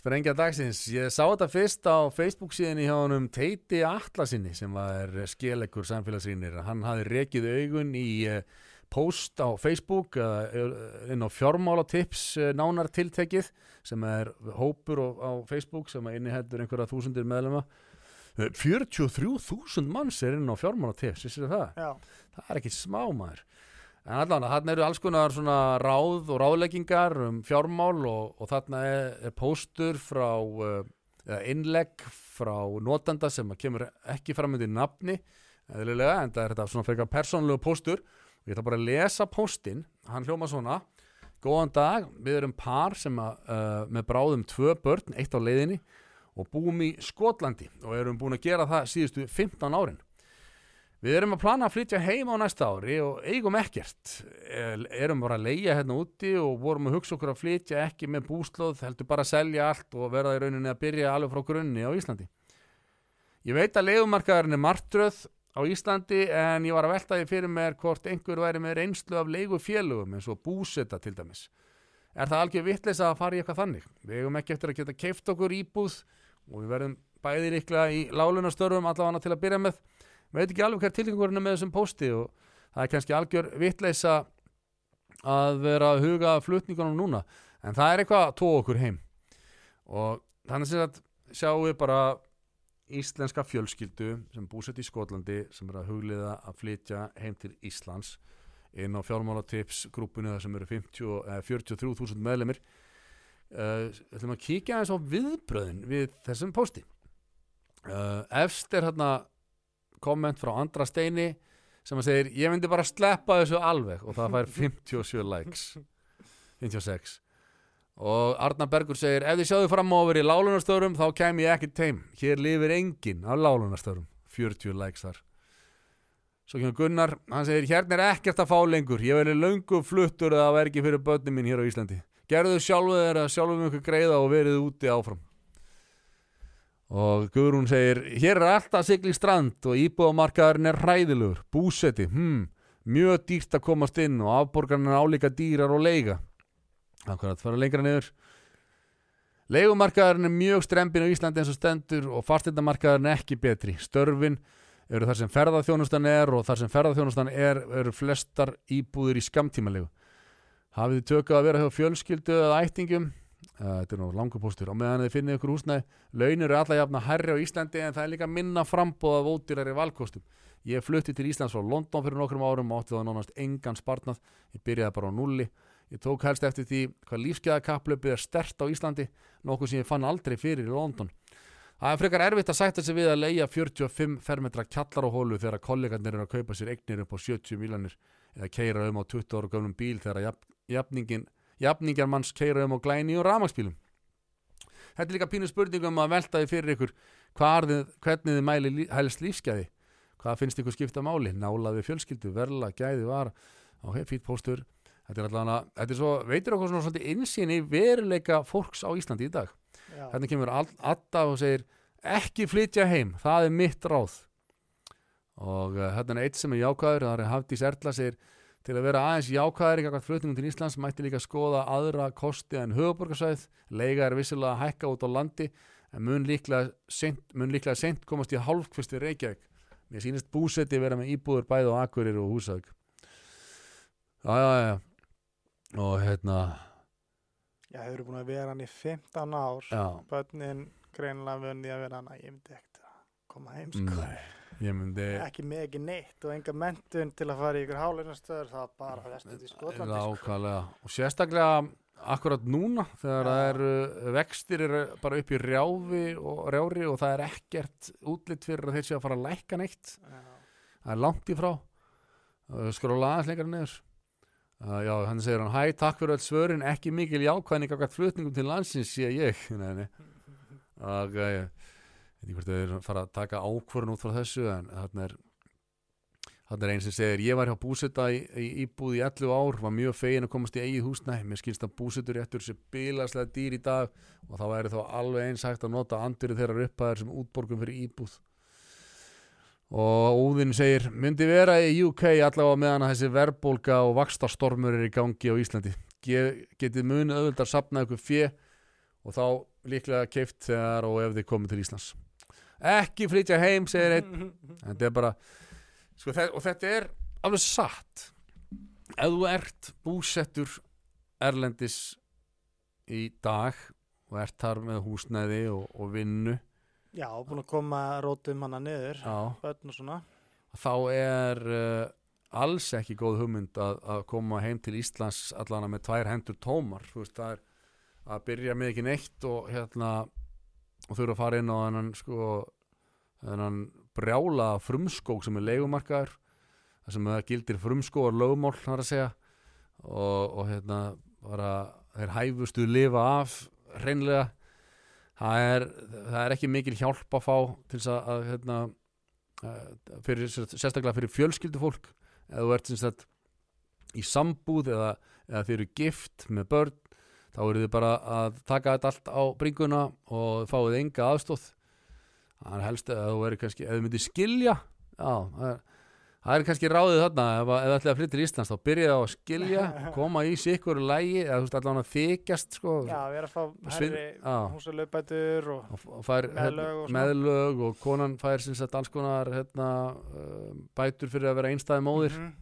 Sprengja dagsins, ég sá þetta fyrst á Facebook síðan í hjá honum Teiti Atlasinni sem var skelegur samfélagsrýnir. Hann hafi rekið augun í uh, post á Facebook uh, inn á fjármálatips uh, nánar tiltekið sem er hópur á, Facebook sem inniheldur einhverja þúsundir meðlema. 43.000 manns er inn á fjármálatips, vissir það? Já, Það er ekki smá maður. En allan, þarna eru alls konar svona ráð og ráðleggingar um fjármál og, og þarna er, er póstur frá, uh, eða innlegg frá notanda sem kemur ekki fram undir nafni, eðlilega, en það er þetta svona frekar persónlegu póstur. Ég ætla bara að lesa póstinn, hann hljóma svona, góðan dag, við erum par sem að, uh, með bráðum tvö börn, eitt á leiðinni og búum í Skotlandi og erum búin að gera það síðustu 15 árin. Við erum að plana að flytja heim á næsta ári og eigum ekkert. Er- Erum bara að leia hérna úti og vorum að hugsa okkur að flytja ekki með búslóð, heldur bara að selja allt og verða í rauninni að byrja alveg frá grunni á Íslandi. Ég veit að leigumarkaðurinn er martröð á Íslandi en ég var að velta því fyrir mér hvort einhver væri með reynslu af leigufélögum eins og búseta til dæmis. Er það algjör vitleisa að fara í eitthvað þannig? Við eigum ekki eftir að geta keift okkur íbúð og við verðum bæði líklega í lálunastörfum allavega til að byrja með veit ekki alveg hver tilgangurinn er með þessum pósti og það er kannski algjör vitleisa að vera að huga flutningunum núna. En það er eitthvað að tóa okkur heim. Og þannig sem að sjáum við bara íslenska fjölskyldu sem búsett í Skotlandi sem er að hugliða að flytja heim til Íslands inn á fjármálatips grúpunu þar sem eru 50, eh, 43.000 meðlemir uh, ætlum að kíkja aðeins á viðbröðin við þessum pósti. Uh, efst er hérna komment frá andra steini sem að segir ég myndi bara sleppa þessu alveg. Og það fær 57 likes. 56 og Arna Bergur segir ef þið sjáðu fram vera í lálunastörum þá kem ég ekki teim hér lifir enginn á lálunastörum 40 likes þar. Svo kemur Gunnar, hann segir hérna er ekkert að fá lengur. Ég verði löngu fluttur að það verði ekki fyrir börnin mín hér á Íslandi. Gerðu sjálfu þeirra sjálfum ykkur greiða og verið úti áfram og Guðrún segir hér er alltaf sigli strand og íbúðamarkaðurinn er hræðilegur. Búsetti, hmm, mjög dýrt að komast inn og afborgarinn er álíka dýrar og leiga. Akkurat, fara lengra niður. Leigumarkaðurinn er mjög strempin á Íslandi eins og stendur og fastindamarkaðurinn er ekki betri. Störfin eru þar sem ferðarþjónustan er og þar sem ferðarþjónustan er eru flestar íbúðir í skamtímalegu hafið þið tökað að vera hjá fjölskyldu eða ættingum þetta er nú langur póstur. Og meðan þið finnið ykkur húsnæði launir eru alla jafna herri á Íslandi en það er líka minna frambóð af ódýrari valkostum. Ég flutti til Íslands frá London fyrir nokkrum árum og átti það nánast engan spartnað ég byrjaði bara á nulli ég tók helst eftir því hvað lífsgæðakaplöpið er stert á Íslandi nokkuð sem ég fann aldrei fyrir í London. Það er frekar erfitt að sætta sig við að leia 45 fermetra kjallar á hólu þegar kollegarnir eru að kaupa sér eignir upp á 70 miljonir eða keira um á 20 ára gömlum bíl þegar jafn, jafningin jafningar manns keira um á glæni og ramagsbílum þetta er líka pínu spurningum að velta því fyrir ykkur þið, hvernig þið mæli lí, helst lífsgæði. Hvað finnst ykkur skipta máli? Nálaði fjölskyldu, verla, gæði var ok, fýtt póstur. Þetta er allavega, þetta er svo, veitur okkur svona svolítið insýn í veruleika fólks á Íslandi í dag. Hérna kemur Adda og segir ekki flytja heim, það er mitt ráð. Og uh, hérna er eitt sem er jákvæður, það er Hafdís Erla segir til að vera aðeins jákvæður í kakvært flutningum til Íslands mætti líka skoða aðra kosti en höfuborgarsvæð, leiga er vissilega að hækka út á landi en mun líklega sent, mun líklega sent komast í hálfkvist við Reykjavík. Mér sýnist búsetti vera með íbúður bæði á Akureyri og Húsavík. Já, já, já. Og hérna já, þau eru búin að vera hann í 15 ár. Já, börnin greinlega vunnið að vera hann. Ég myndi ekkert að koma heim sko. nei, ég myndi ekki ekki neitt og enga mentun til að fara í ykkur hálunastöður það bara vestu til Skotlandi sko. Nákvæmlega og sérstaklega akkurat núna þegar Já. það eru vextir eru bara upp í rjáfi og rjári og það er ekkert útlitt fyrir að þeir séu að fara að lækka neitt Já. það er langt í frá uh, skróla aðeins lengra niður uh, já, hann segir hann, hæ, takk fyrir öll svörin ekki mikil jákvæðning akkvæmt flutningum til landsins sé ég nei, nei. og uh, veit ekki hvort þau eru að fara að taka ákvörðun út frá þessu en þarna er þarna er einn sem segir, ég var hjá búsetta í, í íbúð í 11 ár, var mjög fegin að komast í eigið húsnæ, mér skilst að búsettur réttur sé bilaslega dýr í dag og þá væri þá alveg eins hægt að nota andurinn þeirra upphæðar sem útborgum fyrir íbúð. Og Úðinn segir myndi vera í UK allavega meðan að þessi verbólga og vakstastormur er í gangi á Íslandi. Ge getið munið auðvitað að sapna ykkur fjö og þá líklega keift þegar og ef þið komið til Íslands ekki flytja heim, segir einn. Þetta er bara sko, þe og þetta er alveg satt. Ef þú ert búsettur erlendis í dag og ert þar með húsnæði og, og vinnu. Já, búin að koma rótum hana niður, þá er uh, alls ekki góð hugmynd að, að koma heim til Íslands allana með tvær hendur tómar. Þú veist, það er að byrja með ekki neitt og hérna og þurfa að fara inn á þennan sko þennan brjála frumskók sem er leigumarkaður það sem það gildir frumskóar lögmál þar að segja og, og hérna bara þeir hæfustu lifa af hreinlega. Það er, það er ekki mikil hjálp að fá til þess að, hérna, fyrir, sérstaklega fyrir fjölskyldu fólk eða þú ert sem sagt í sambúð eða, eða þið eru gift með börn þá eru þið bara að taka þetta allt á bringuna og fáið enga aðstóð það er helst að þú eru kannski ef þú myndir skilja já, það er, það er kannski ráðið þarna. Ef, það ætlaði að flytja til Íslands þá byrjaði á að skilja koma í sikkur lægi eða þú veist allan að þykjast sko, Já, við erum að fá herri húsalöfbætur og og, og fær Meðlög hérna, og svona. meðlög og konan fær sem sagt alls konar hérna, uh, bætur fyrir að vera einstæði móðir. Mhm.